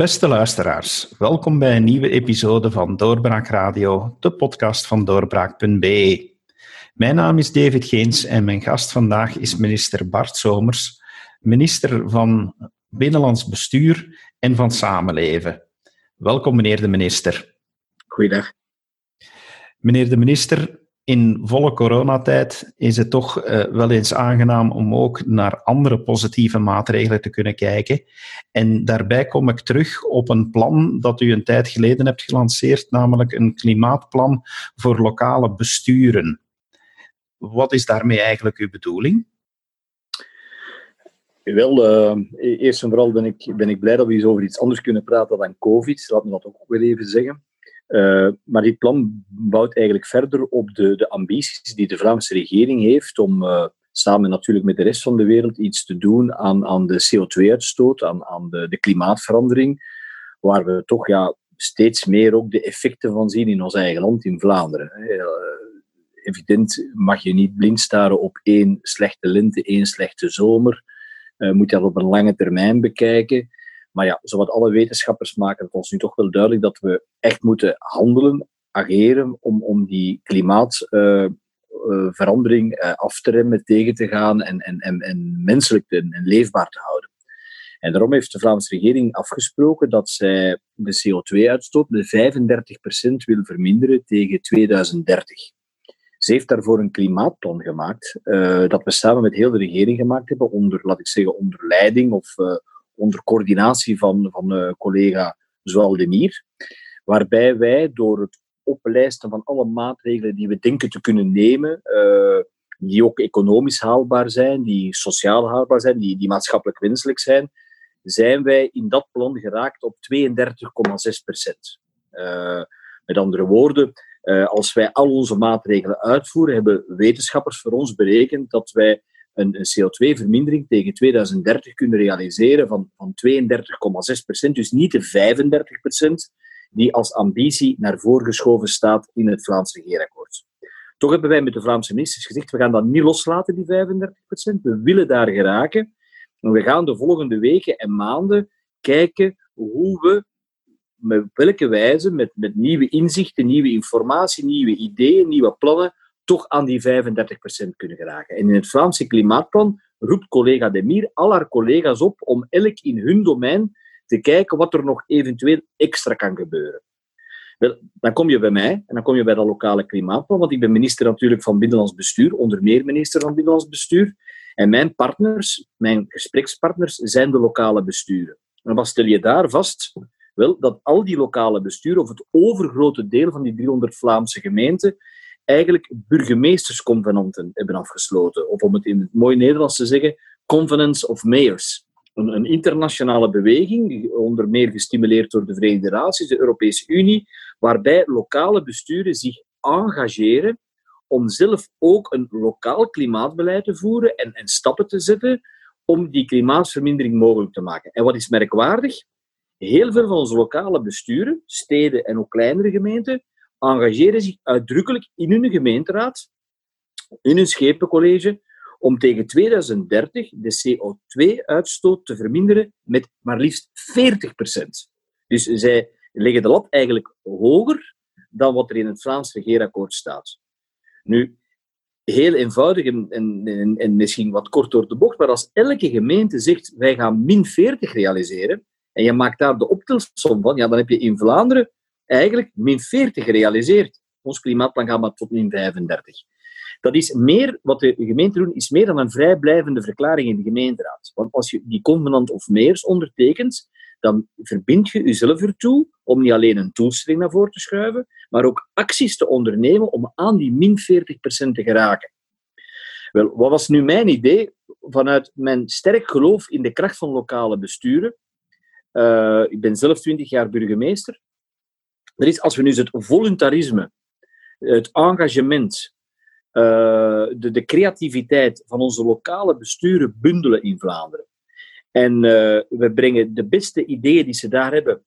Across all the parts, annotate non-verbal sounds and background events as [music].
Beste luisteraars, welkom bij een nieuwe episode van Doorbraak Radio, de podcast van doorbraak.be. Mijn naam is David Geens en mijn gast vandaag is minister Bart Somers, minister van Binnenlands Bestuur en van Samenleven. Welkom, meneer de minister. Goeiedag. Meneer de minister, in volle coronatijd is het toch uh, wel eens aangenaam om ook naar andere positieve maatregelen te kunnen kijken. En daarbij kom ik terug op een plan dat u een tijd geleden hebt gelanceerd, namelijk een klimaatplan voor lokale besturen. Wat is daarmee eigenlijk uw bedoeling? Wel, uh, eerst en vooral ben ik, ben ik blij dat we eens over iets anders kunnen praten dan COVID. Laat me dat ook weer even zeggen. Uh, maar dit plan bouwt eigenlijk verder op de, de ambities die de Vlaamse regering heeft om uh, samen natuurlijk met de rest van de wereld iets te doen aan, aan de CO2-uitstoot, aan, aan de, de klimaatverandering, waar we toch ja, steeds meer ook de effecten van zien in ons eigen land, in Vlaanderen. Uh, evident mag je niet blind staren op één slechte lente, één slechte zomer. moet je dat op een lange termijn bekijken. Maar ja, zowat alle wetenschappers maken het ons nu toch wel duidelijk dat we echt moeten handelen, ageren om, om die klimaatverandering uh, uh, af te remmen, tegen te gaan en, en, en, en menselijk en, leefbaar te houden. En daarom heeft de Vlaamse regering afgesproken dat zij de CO2-uitstoot met 35% wil verminderen tegen 2030. Ze heeft daarvoor een klimaatplan gemaakt, dat we samen met heel de regering gemaakt hebben, onder, laat ik zeggen, onder leiding of onder coördinatie van, van uh, collega Zoal Demier, waarbij wij door het oplijsten van alle maatregelen die we denken te kunnen nemen, uh, die ook economisch haalbaar zijn, die sociaal haalbaar zijn, die, die maatschappelijk wenselijk zijn, zijn wij in dat plan geraakt op 32,6 procent. Uh, met andere woorden, als wij al onze maatregelen uitvoeren, hebben wetenschappers voor ons berekend dat wij een, een CO2-vermindering tegen 2030 kunnen realiseren van, van 32,6% Dus niet de 35% die als ambitie naar voren geschoven staat in het Vlaams regeerakkoord. Toch hebben wij met de Vlaamse ministers gezegd, we gaan dat niet loslaten, die 35% We willen daar geraken. En we gaan de volgende weken en maanden kijken hoe we met welke wijze, met, met nieuwe inzichten, nieuwe informatie, nieuwe ideeën, nieuwe plannen, toch aan die 35% kunnen geraken. En in het Vlaamse klimaatplan roept collega Demir al haar collega's op om elk in hun domein te kijken wat er nog eventueel extra kan gebeuren. Wel, dan kom je bij mij en dan kom je bij dat lokale klimaatplan, want ik ben minister natuurlijk van Binnenlands Bestuur, onder meer minister van Binnenlands Bestuur. En mijn partners, mijn gesprekspartners, zijn de lokale besturen. En wat stel je daar vast? Wel, dat al die lokale besturen, of het overgrote deel van die 300 Vlaamse gemeenten, eigenlijk burgemeestersconvenanten hebben afgesloten. Of om het in het mooi Nederlands te zeggen, Convenants of Mayors. Een, internationale beweging, onder meer gestimuleerd door de Verenigde Naties, de Europese Unie, waarbij lokale besturen zich engageren om zelf ook een lokaal klimaatbeleid te voeren en, en stappen te zetten om die klimaatvermindering mogelijk te maken. En wat is merkwaardig? Heel veel van onze lokale besturen, steden en ook kleinere gemeenten, engageren zich uitdrukkelijk in hun gemeenteraad, in hun schepencollege, om tegen 2030 de CO2-uitstoot te verminderen met maar liefst 40%. Dus zij leggen de lat eigenlijk hoger dan wat er in het Vlaams regeerakkoord staat. Nu, heel eenvoudig en, en, en, misschien wat kort door de bocht, maar als elke gemeente zegt wij gaan min 40 realiseren, en je maakt daar de optelsom van, ja, dan heb je in Vlaanderen eigenlijk min 40 gerealiseerd. Ons klimaatplan gaat maar tot min 35. Dat is meer, wat de gemeenten doen, is meer dan een vrijblijvende verklaring in de gemeenteraad. Want als je die convenant of meers ondertekent, dan verbind je jezelf ertoe om niet alleen een doelstelling naar voren te schuiven, maar ook acties te ondernemen om aan die min 40% te geraken. Wel, wat was nu mijn idee? Vanuit mijn sterk geloof in de kracht van lokale besturen. Uh, ik ben zelf 20 jaar burgemeester. Er is, als we nu het voluntarisme, het engagement, uh, de, de, creativiteit van onze lokale besturen bundelen in Vlaanderen. En uh, we brengen de beste ideeën die ze daar hebben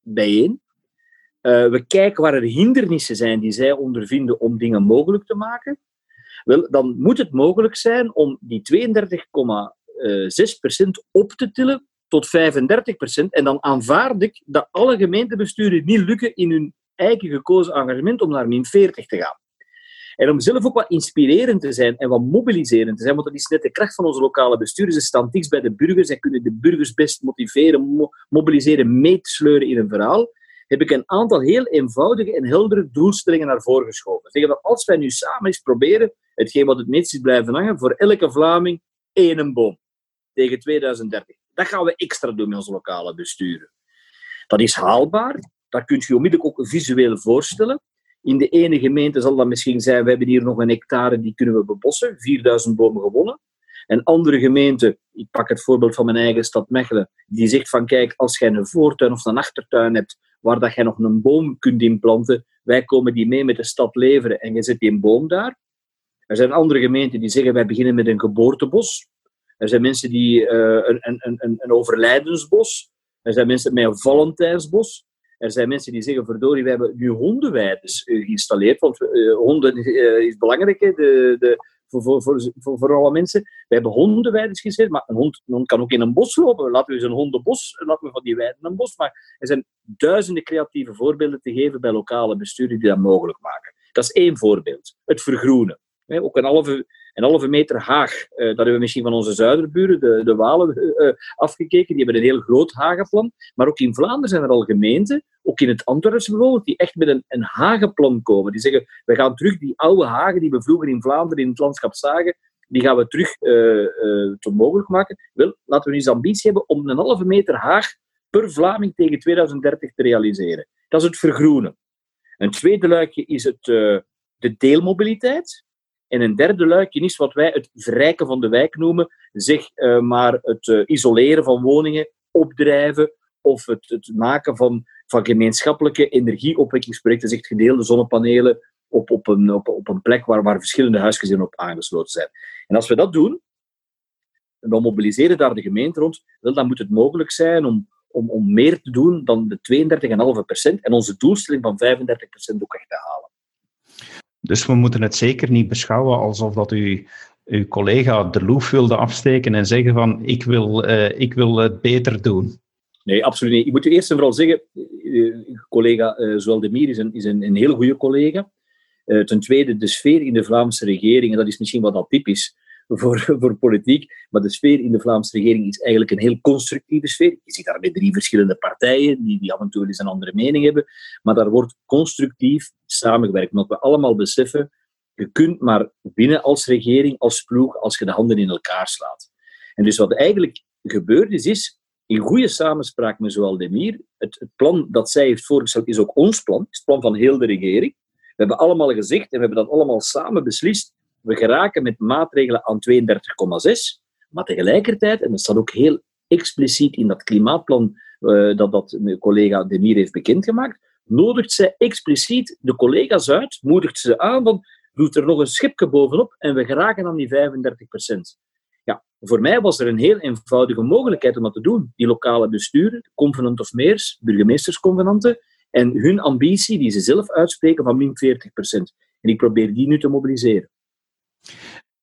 bijeen. Uh, we kijken waar er hindernissen zijn die zij ondervinden om dingen mogelijk te maken. Wel, dan moet het mogelijk zijn om die 32,6% op te tillen tot 35 procent. En dan aanvaard ik dat alle gemeentebesturen niet lukken in hun eigen gekozen engagement om naar min 40 te gaan. En om zelf ook wat inspirerend te zijn en wat mobiliserend te zijn, want dat is net de kracht van onze lokale bestuurders. Ze staan dicht bij de burgers en kunnen de burgers best motiveren, mobiliseren, meesleuren in een verhaal. Heb ik een aantal heel eenvoudige en heldere doelstellingen naar voren geschoven. Zeggen dat als wij nu samen eens proberen, hetgeen wat het meest is blijven hangen, voor elke Vlaming één boom tegen 2030. Dat gaan we extra doen met onze lokale besturen. Dat is haalbaar. Dat kun je onmiddellijk ook visueel voorstellen. In de ene gemeente zal dat misschien zijn, we hebben hier nog een hectare, die kunnen we bebossen, 4000 bomen gewonnen. Een andere gemeente, ik pak het voorbeeld van mijn eigen stad Mechelen, die zegt van kijk, als jij een voortuin of een achtertuin hebt waar dat jij nog een boom kunt inplanten, wij komen die mee met de stad leveren en je zet die boom daar. Er zijn andere gemeenten die zeggen wij beginnen met een geboortebos. Er zijn mensen die uh, een, een, een, een overlijdensbos. Er zijn mensen met een Valentijnsbos. Er zijn mensen die zeggen, verdorie, we hebben nu hondenweides eh, geïnstalleerd, want uh, honden is belangrijk hè, de, de, voor, voor, voor, alle mensen. We hebben hondenweides gezet, maar een hond, een hond, kan ook in een bos lopen. Laten we eens een hondenbos, laten we van die weiden een bos maken. Er zijn duizenden creatieve voorbeelden te geven bij lokale besturen die dat mogelijk maken. Dat is één voorbeeld. Het vergroenen. Ook een halve, een halve meter haag. Uh, dat hebben we misschien van onze zuiderburen, de, de Walen, uh, afgekeken. Die hebben een heel groot hagenplan. Maar ook in Vlaanderen zijn er al gemeenten, ook in het Antwerpse bijvoorbeeld, die echt met een, een hagenplan komen. Die zeggen, we gaan terug die oude hagen die we vroeger in Vlaanderen in het landschap zagen, die gaan we terug tot mogelijk maken. Wel, laten we nu eens ambitie hebben om een halve meter haag per Vlaming tegen 2030 te realiseren. Dat is het vergroenen. Een tweede luikje is het, de deelmobiliteit. En een derde luikje is wat wij het verrijken van de wijk noemen. Zeg uh, maar het uh, isoleren van woningen, opdrijven of het, het maken van, van gemeenschappelijke energieopwekkingsprojecten, zeg gedeelde zonnepanelen op, op, een, op, een plek waar, waar verschillende huisgezinnen op aangesloten zijn. En als we dat doen, en we mobiliseren daar de gemeente rond, dan moet het mogelijk zijn om, om, om meer te doen dan de 32,5% en onze doelstelling van 35% ook echt te halen. Dus we moeten het zeker niet beschouwen alsof dat u uw collega de loef wilde afsteken en zeggen van ik wil, uh, ik wil het beter doen. Nee, absoluut niet. Ik moet u eerst en vooral zeggen, uh, collega uh, is een, is een, een heel goede collega. ten tweede, de sfeer in de Vlaamse regering, en dat is misschien wat atypisch, voor, [laughs] voor politiek. Maar de sfeer in de Vlaamse regering is eigenlijk een heel constructieve sfeer. Je ziet daar met drie verschillende partijen die, die af en toe eens een andere mening hebben. Maar daar wordt constructief samengewerkt. Omdat we allemaal beseffen, je kunt maar winnen als regering, als ploeg, als je de handen in elkaar slaat. En dus wat eigenlijk gebeurd is, is in goede samenspraak met zowel Demir, het, het plan dat zij heeft voorgesteld is ook ons plan, het plan van heel de regering. We hebben allemaal gezegd en we hebben dat allemaal samen beslist we geraken met maatregelen aan 32,6, maar tegelijkertijd, en dat staat ook heel expliciet in dat klimaatplan uh, dat, dat mijn collega Demir heeft bekendgemaakt, nodigt zij expliciet de collega's uit, moedigt ze aan van doet er nog een schipje bovenop en we geraken aan die 35% Ja, voor mij was er een heel eenvoudige mogelijkheid om dat te doen. Die lokale besturen, convenant of meers, burgemeestersconvenanten, en hun ambitie, die ze zelf uitspreken, van min 40% En ik probeer die nu te mobiliseren.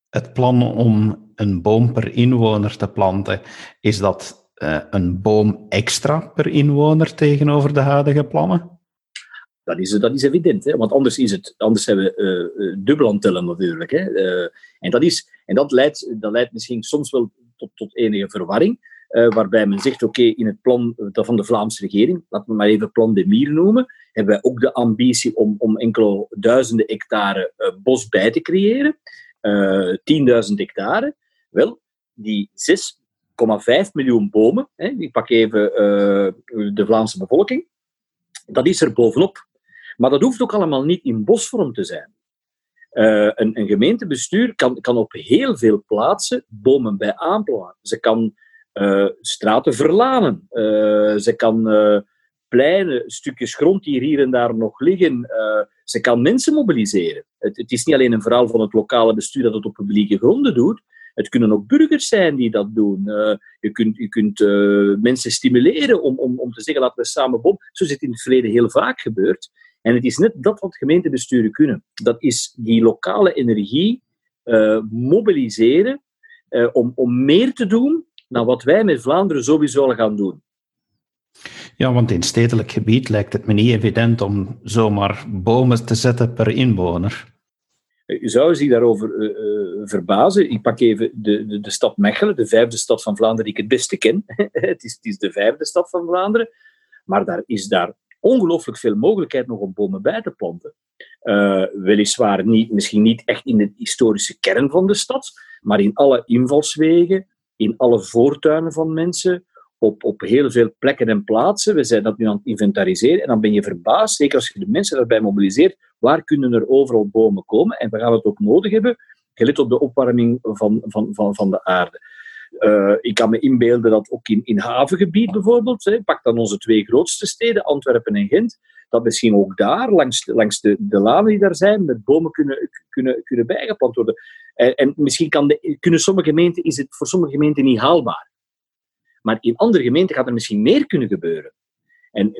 Het plan om een boom per inwoner te planten, is dat uh, een boom extra per inwoner tegenover de huidige plannen? Dat is, dat is evident, hè? want anders, is het, anders hebben we uh, dubbel aan tellen natuurlijk. Hè? En dat, is, en dat, leidt, dat leidt misschien soms wel tot, tot enige verwarring. Waarbij men zegt, oké, in het plan van de Vlaamse regering, laten we maar even plan de Mier noemen, hebben wij ook de ambitie om, om enkele duizenden hectare bos bij te creëren. 10.000 eh, hectare. Wel, die 6,5 miljoen bomen, hè, ik pak even uh, de Vlaamse bevolking, dat is er bovenop. Maar dat hoeft ook allemaal niet in bosvorm te zijn. Uh, een, een, gemeentebestuur kan, kan op heel veel plaatsen bomen bij aanplakken. Ze kan straten verlanen. Ze kan pleinen, stukjes grond die hier en daar nog liggen. Ze kan mensen mobiliseren. Het, het, is niet alleen een verhaal van het lokale bestuur dat het op publieke gronden doet. Het kunnen ook burgers zijn die dat doen. Uh, je kunt, je kunt uh, mensen stimuleren om, om, om te zeggen laten we samen bom. Zo is het in het verleden heel vaak gebeurd. En het is net dat wat gemeentebesturen kunnen. Dat is die lokale energie mobiliseren om, om meer te doen dan wat wij met Vlaanderen sowieso al gaan doen. Ja, want in stedelijk gebied lijkt het me niet evident om zomaar bomen te zetten per inwoner. Je zou zich daarover uh, uh, verbazen. Ik pak even de, de, de, stad Mechelen, de vijfde stad van Vlaanderen die ik het beste ken. [laughs] het, is, het is de vijfde stad van Vlaanderen. Maar daar is daar ongelooflijk veel mogelijkheid nog om bomen bij te planten. Uh, weliswaar niet, misschien niet echt in de historische kern van de stad, maar in alle invalswegen, in alle voortuinen van mensen, op, op heel veel plekken en plaatsen. We zijn dat nu aan het inventariseren en dan ben je verbaasd, zeker als je de mensen daarbij mobiliseert, waar kunnen er overal bomen komen? En we gaan het ook nodig hebben, gelet op de opwarming van, van, van, van de aarde. Uh, ik kan me inbeelden dat ook in, in havengebied bijvoorbeeld, hè, pak dan onze twee grootste steden, Antwerpen en Gent, dat misschien ook daar, langs, langs de, de lanen die daar zijn, met bomen kunnen, kunnen, kunnen bijgeplant worden. En, en misschien kan de, kunnen sommige gemeenten, is het voor sommige gemeenten niet haalbaar. Maar in andere gemeenten gaat er misschien meer kunnen gebeuren. En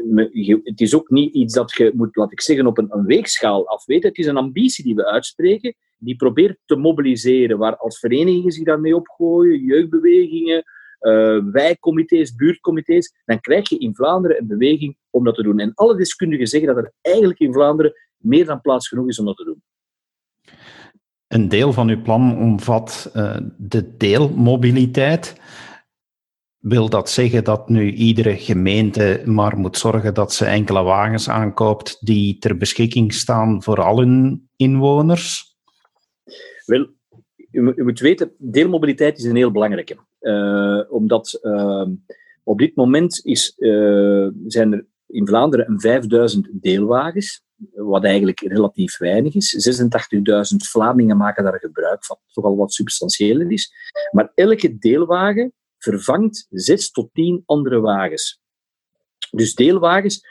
het is ook niet iets dat je moet, laat ik zeggen, op een, een weegschaal afweten. Het is een ambitie die we uitspreken, die probeert te mobiliseren, waar als verenigingen zich daarmee opgooien, jeugdbewegingen, uh, wijkcomité's, buurtcomité's, dan krijg je in Vlaanderen een beweging om dat te doen. En alle deskundigen zeggen dat er eigenlijk in Vlaanderen meer dan plaats genoeg is om dat te doen. Een deel van uw plan omvat uh, de deelmobiliteit. Wil dat zeggen dat nu iedere gemeente maar moet zorgen dat ze enkele wagens aankoopt die ter beschikking staan voor al hun inwoners? Wel, u, moet weten, deelmobiliteit is een heel belangrijke. Uh, omdat uh, op dit moment is, uh, zijn er in Vlaanderen een 5000 deelwagens, wat eigenlijk relatief weinig is. 86.000 Vlamingen maken daar gebruik van, toch al wat substantiëler is. Maar elke deelwagen vervangt 6 tot 10 andere wagens. Dus deelwagens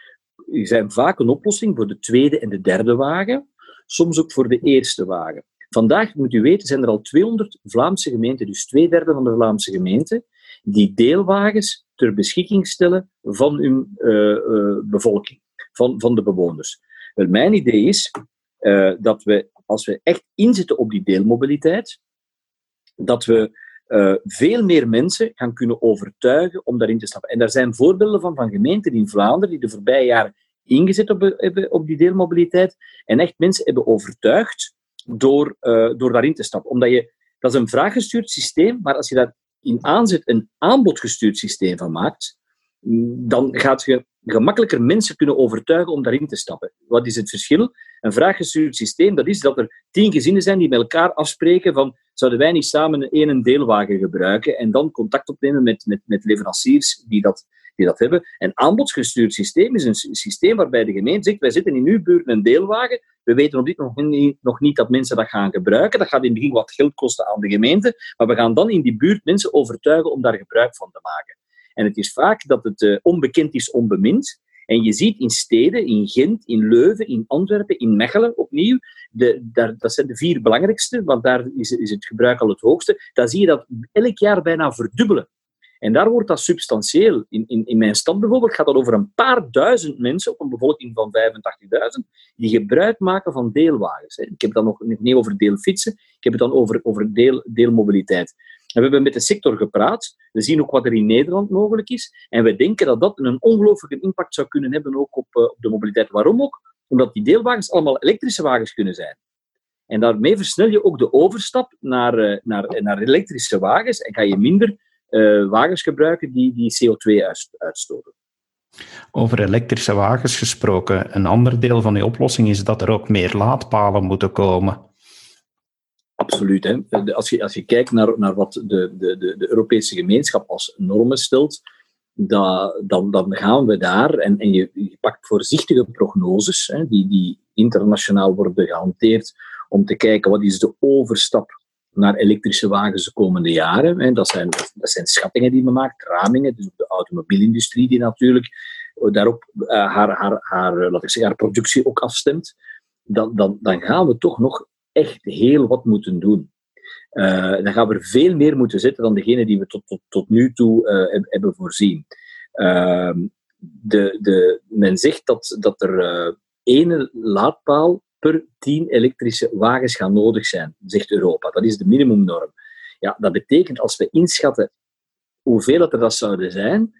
zijn vaak een oplossing voor de tweede en de derde wagen, soms ook voor de eerste wagen. Vandaag, moet u weten, zijn er al 200 Vlaamse gemeenten, dus twee derde van de Vlaamse gemeenten, die deelwagens ter beschikking stellen van hun uh, uh, bevolking, van, van de bewoners. Wel, mijn idee is uh, dat we, als we echt inzetten op die deelmobiliteit, dat we veel meer mensen gaan kunnen overtuigen om daarin te stappen. En daar zijn voorbeelden van, van gemeenten in Vlaanderen die de voorbije jaren ingezet op, op die deelmobiliteit en echt mensen hebben overtuigd door, uh, door daarin te stappen. Omdat je, dat is een vraaggestuurd systeem, maar als je daar in aanzet een aanbodgestuurd systeem van maakt, dan gaat je gemakkelijker mensen kunnen overtuigen om daarin te stappen. Wat is het verschil? Een vraaggestuurd systeem, dat is dat er tien gezinnen zijn die met elkaar afspreken van zouden wij niet samen een, een deelwagen gebruiken en dan contact opnemen met, met, met leveranciers die dat, die dat hebben. Een aanbodgestuurd systeem is een systeem waarbij de gemeente zegt, wij zitten in uw buurt een deelwagen, we weten op dit moment nog niet dat mensen dat gaan gebruiken. Dat gaat in het begin wat geld kosten aan de gemeente, maar we gaan dan in die buurt mensen overtuigen om daar gebruik van te maken. En het is vaak dat het uh, onbekend is onbemind. En je ziet in steden, in Gent, in Leuven, in Antwerpen, in Mechelen opnieuw, de, daar, dat zijn de vier belangrijkste, want daar is, is het gebruik al het hoogste. Dan zie je dat elk jaar bijna verdubbelen. En daar wordt dat substantieel. In, in, in mijn stad bijvoorbeeld gaat dat over een paar duizend mensen op een bevolking van 85.000 die gebruik maken van deelwagens. Ik heb het dan nog niet over deelfietsen, ik heb het dan over, over deel, deelmobiliteit. En we hebben met de sector gepraat. We zien ook wat er in Nederland mogelijk is. En we denken dat dat een ongelooflijke impact zou kunnen hebben ook op, uh, op de mobiliteit. Waarom ook? Omdat die deelwagens allemaal elektrische wagens kunnen zijn. En daarmee versnel je ook de overstap naar, uh, naar, naar elektrische wagens en ga je minder wagens gebruiken die, die CO2 uitstoten. Over elektrische wagens gesproken, een ander deel van die oplossing is dat er ook meer laadpalen moeten komen. Absoluut. Hè. Als, je, als je kijkt naar, naar wat de, de, de, Europese gemeenschap als normen stelt, dat, dan, dan gaan we daar en, en je, je pakt voorzichtige prognoses, hè, die, die internationaal worden gehanteerd, om te kijken wat is de overstap naar elektrische wagens de komende jaren. Hè. Dat, zijn, dat zijn schattingen die men maakt, ramingen, dus de automobielindustrie die natuurlijk daarop uh, haar, haar, haar, laat ik zeggen, haar productie ook afstemt. Dan, dan, dan gaan we toch nog echt heel wat moeten doen. Uh, dan gaan we er veel meer moeten zetten dan degene die we tot, tot, tot nu toe uh, hebben voorzien. Uh, de, de, men zegt dat, dat er één laadpaal per 10 elektrische wagens gaan nodig zijn, zegt Europa. Dat is de minimumnorm. Ja, dat betekent als we inschatten hoeveel dat er dat zouden zijn,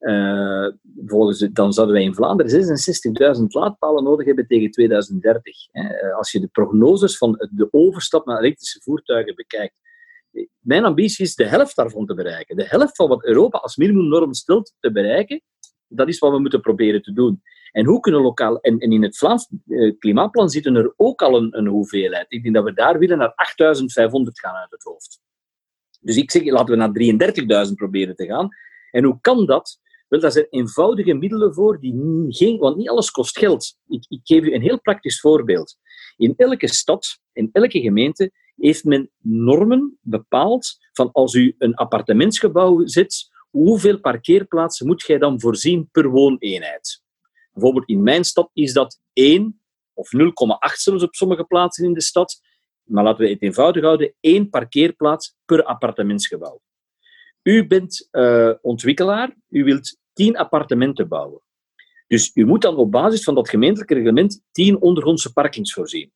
uh, volgens, dan zouden wij in Vlaanderen 66.000 laadpalen nodig hebben tegen 2030. Hè. Als je de prognoses van de overstap naar elektrische voertuigen bekijkt. Mijn ambitie is de helft daarvan te bereiken. De helft van wat Europa als minimumnorm stelt te bereiken, dat is wat we moeten proberen te doen. En hoe kunnen lokaal... En, in het Vlaams eh, klimaatplan zitten er ook al een, een hoeveelheid. Ik denk dat we daar willen naar 8500 gaan uit het hoofd. Dus ik zeg, laten we naar 33.000 proberen te gaan. En hoe kan dat? Wel, daar zijn eenvoudige middelen voor, die geen, want niet alles kost geld. Ik, ik geef u een heel praktisch voorbeeld. In elke stad, in elke gemeente, heeft men normen bepaald van als u een appartementsgebouw zet, hoeveel parkeerplaatsen moet jij dan voorzien per wooneenheid? Bijvoorbeeld in mijn stad is dat 1 of 0,8 zelfs op sommige plaatsen in de stad. Maar laten we het eenvoudig houden, één parkeerplaats per appartementsgebouw. U bent uh, ontwikkelaar, u wilt 10 appartementen bouwen. Dus u moet dan op basis van dat gemeentelijke reglement 10 ondergrondse parkings voorzien.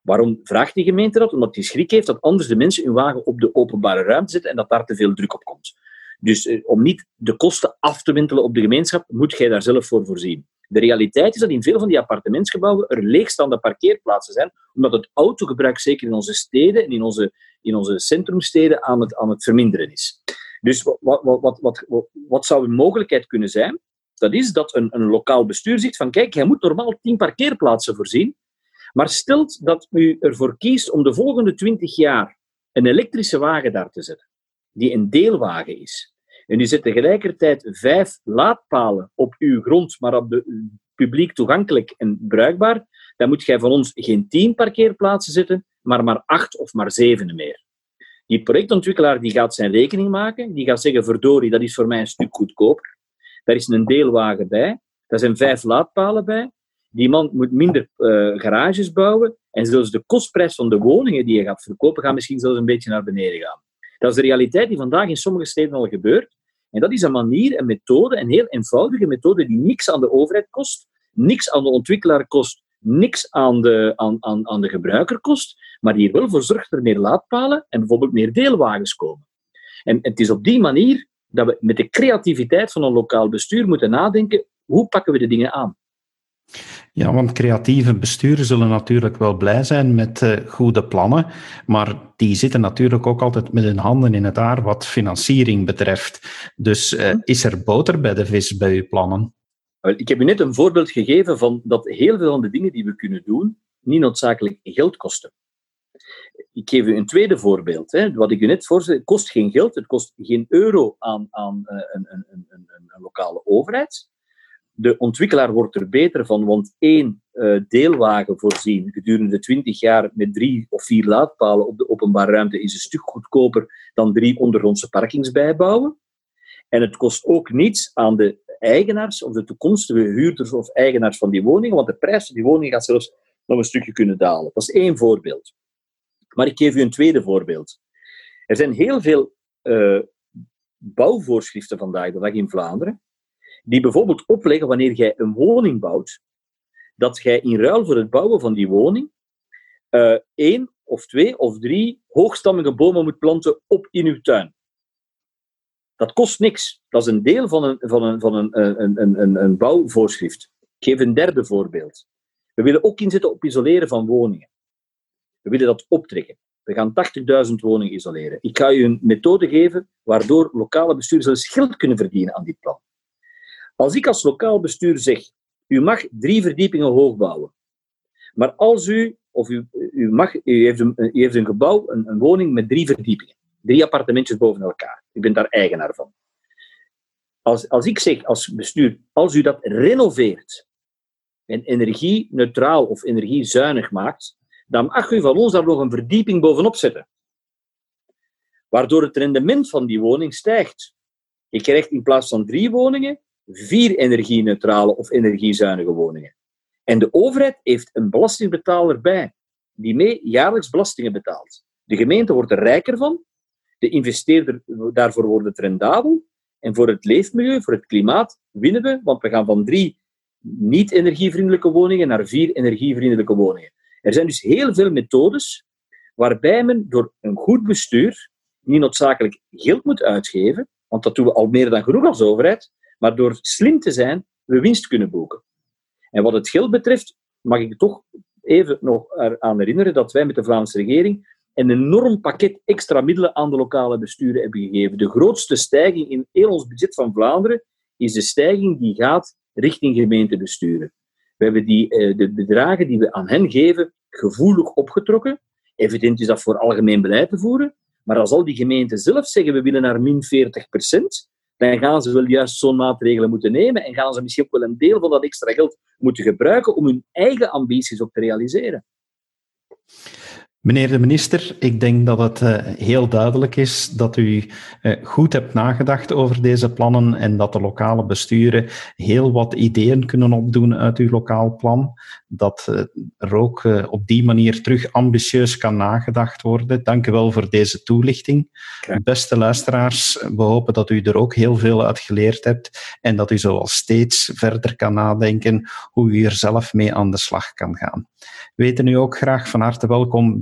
Waarom vraagt die gemeente dat? Omdat die schrik heeft dat anders de mensen hun wagen op de openbare ruimte zetten en dat daar te veel druk op komt. Dus eh, om niet de kosten af te wintelen op de gemeenschap, moet jij daar zelf voor voorzien. De realiteit is dat in veel van die appartementsgebouwen er leegstaande parkeerplaatsen zijn, omdat het autogebruik, zeker in onze steden en in onze, in onze centrumsteden, aan het, aan het verminderen is. Dus wat, wat, wat, wat, wat zou een mogelijkheid kunnen zijn? Dat is dat een, een lokaal bestuur zegt van kijk, jij moet normaal tien parkeerplaatsen voorzien, maar stelt dat u ervoor kiest om de volgende twintig jaar een elektrische wagen daar te zetten, die een deelwagen is. En u zet tegelijkertijd vijf laadpalen op uw grond, maar op de publiek toegankelijk en bruikbaar, dan moet jij van ons geen tien parkeerplaatsen zetten, maar maar acht of maar zeven meer. Die projectontwikkelaar die gaat zijn rekening maken, die gaat zeggen, verdorie, dat is voor mij een stuk goedkoper. Daar is een deelwagen bij, daar zijn vijf laadpalen bij, die man moet minder uh, garages bouwen en zelfs de kostprijs van de woningen die je gaat verkopen, gaat misschien zelfs een beetje naar beneden gaan. Dat is de realiteit die vandaag in sommige steden al gebeurt. En dat is een manier, een methode, een heel eenvoudige methode die niks aan de overheid kost, niks aan de ontwikkelaar kost, niks aan de, aan, aan, aan de gebruiker kost, maar die er wel voor zorgt dat er meer laadpalen en bijvoorbeeld meer deelwagens komen. En het is op die manier dat we met de creativiteit van een lokaal bestuur moeten nadenken, hoe pakken we de dingen aan? Ja, want creatieve besturen zullen natuurlijk wel blij zijn met uh, goede plannen, maar die zitten natuurlijk ook altijd met hun handen in het haar wat financiering betreft. Dus uh, is er boter bij de vis bij uw plannen? Ik heb u net een voorbeeld gegeven van dat heel veel van de dingen die we kunnen doen niet noodzakelijk geld kosten. Ik geef u een tweede voorbeeld. Hè. Wat ik u net voorstel, het kost geen geld, het kost geen euro aan, aan uh, een, een, een, een, lokale overheid de ontwikkelaar wordt er beter van, want één uh, deelwagen voorzien gedurende 20 jaar met drie of vier laadpalen op de openbare ruimte is een stuk goedkoper dan drie ondergrondse parkings bijbouwen. En het kost ook niets aan de eigenaars of de toekomstige huurders of eigenaars van die woningen, want de prijs van die woning gaat zelfs nog een stukje kunnen dalen. Dat is één voorbeeld. Maar ik geef u een tweede voorbeeld. Er zijn heel veel uh, bouwvoorschriften vandaag de dag in Vlaanderen die bijvoorbeeld opleggen wanneer jij een woning bouwt, dat jij in ruil voor het bouwen van die woning uh, één of twee of drie hoogstammige bomen moet planten op in uw tuin. Dat kost niks. Dat is een deel van een, van een, van een, een, een, bouwvoorschrift. Ik geef een derde voorbeeld. We willen ook inzetten op isoleren van woningen. We willen dat optrekken. We gaan 80.000 woningen isoleren. Ik ga u een methode geven waardoor lokale bestuurders geld kunnen verdienen aan dit plan. Als ik als lokaal bestuur zeg, u mag drie verdiepingen hoog bouwen, maar als u, of u, mag, u, heeft, een, een gebouw, een, een woning met drie verdiepingen, drie appartementjes boven elkaar, u bent daar eigenaar van. Als, als ik zeg als bestuur, als u dat renoveert en energie-neutraal of energiezuinig maakt, dan mag u van ons daar nog een verdieping bovenop zetten. Waardoor het rendement van die woning stijgt. Je krijgt in plaats van drie woningen vier energie-neutrale of energiezuinige woningen. En de overheid heeft een belastingbetaler bij, die mee jaarlijks belastingen betaalt. De gemeente wordt er rijker van, de investeerder, daarvoor wordt het rendabel, en voor het leefmilieu, voor het klimaat, winnen we, want we gaan van drie niet-energievriendelijke woningen naar vier energievriendelijke woningen. Er zijn dus heel veel methodes waarbij men door een goed bestuur niet noodzakelijk geld moet uitgeven, want dat doen we al meer dan genoeg als overheid, maar door slim te zijn, we winst kunnen boeken. En wat het geld betreft, mag ik toch even nog aan herinneren dat wij met de Vlaamse regering een enorm pakket extra middelen aan de lokale besturen hebben gegeven. De grootste stijging in heel ons budget van Vlaanderen is de stijging die gaat richting gemeentebesturen. We hebben die, eh, de bedragen die we aan hen geven gevoelig opgetrokken. Evident is dat voor algemeen beleid te voeren. Maar als al die gemeenten zelf zeggen we willen naar min 40 procent, dan gaan ze wel juist zo'n maatregelen moeten nemen en gaan ze misschien ook wel een deel van dat extra geld moeten gebruiken om hun eigen ambities ook te realiseren. Meneer de minister, ik denk dat het uh, heel duidelijk is dat u uh, goed hebt nagedacht over deze plannen en dat de lokale besturen heel wat ideeën kunnen opdoen uit uw lokaal plan. Dat uh, er ook op die manier terug ambitieus kan nagedacht worden. Dank u wel voor deze toelichting. Okay. Beste luisteraars, we hopen dat u er ook heel veel uit geleerd hebt en dat u zoals steeds verder kan nadenken hoe u er zelf mee aan de slag kan gaan. We weten u ook graag van harte welkom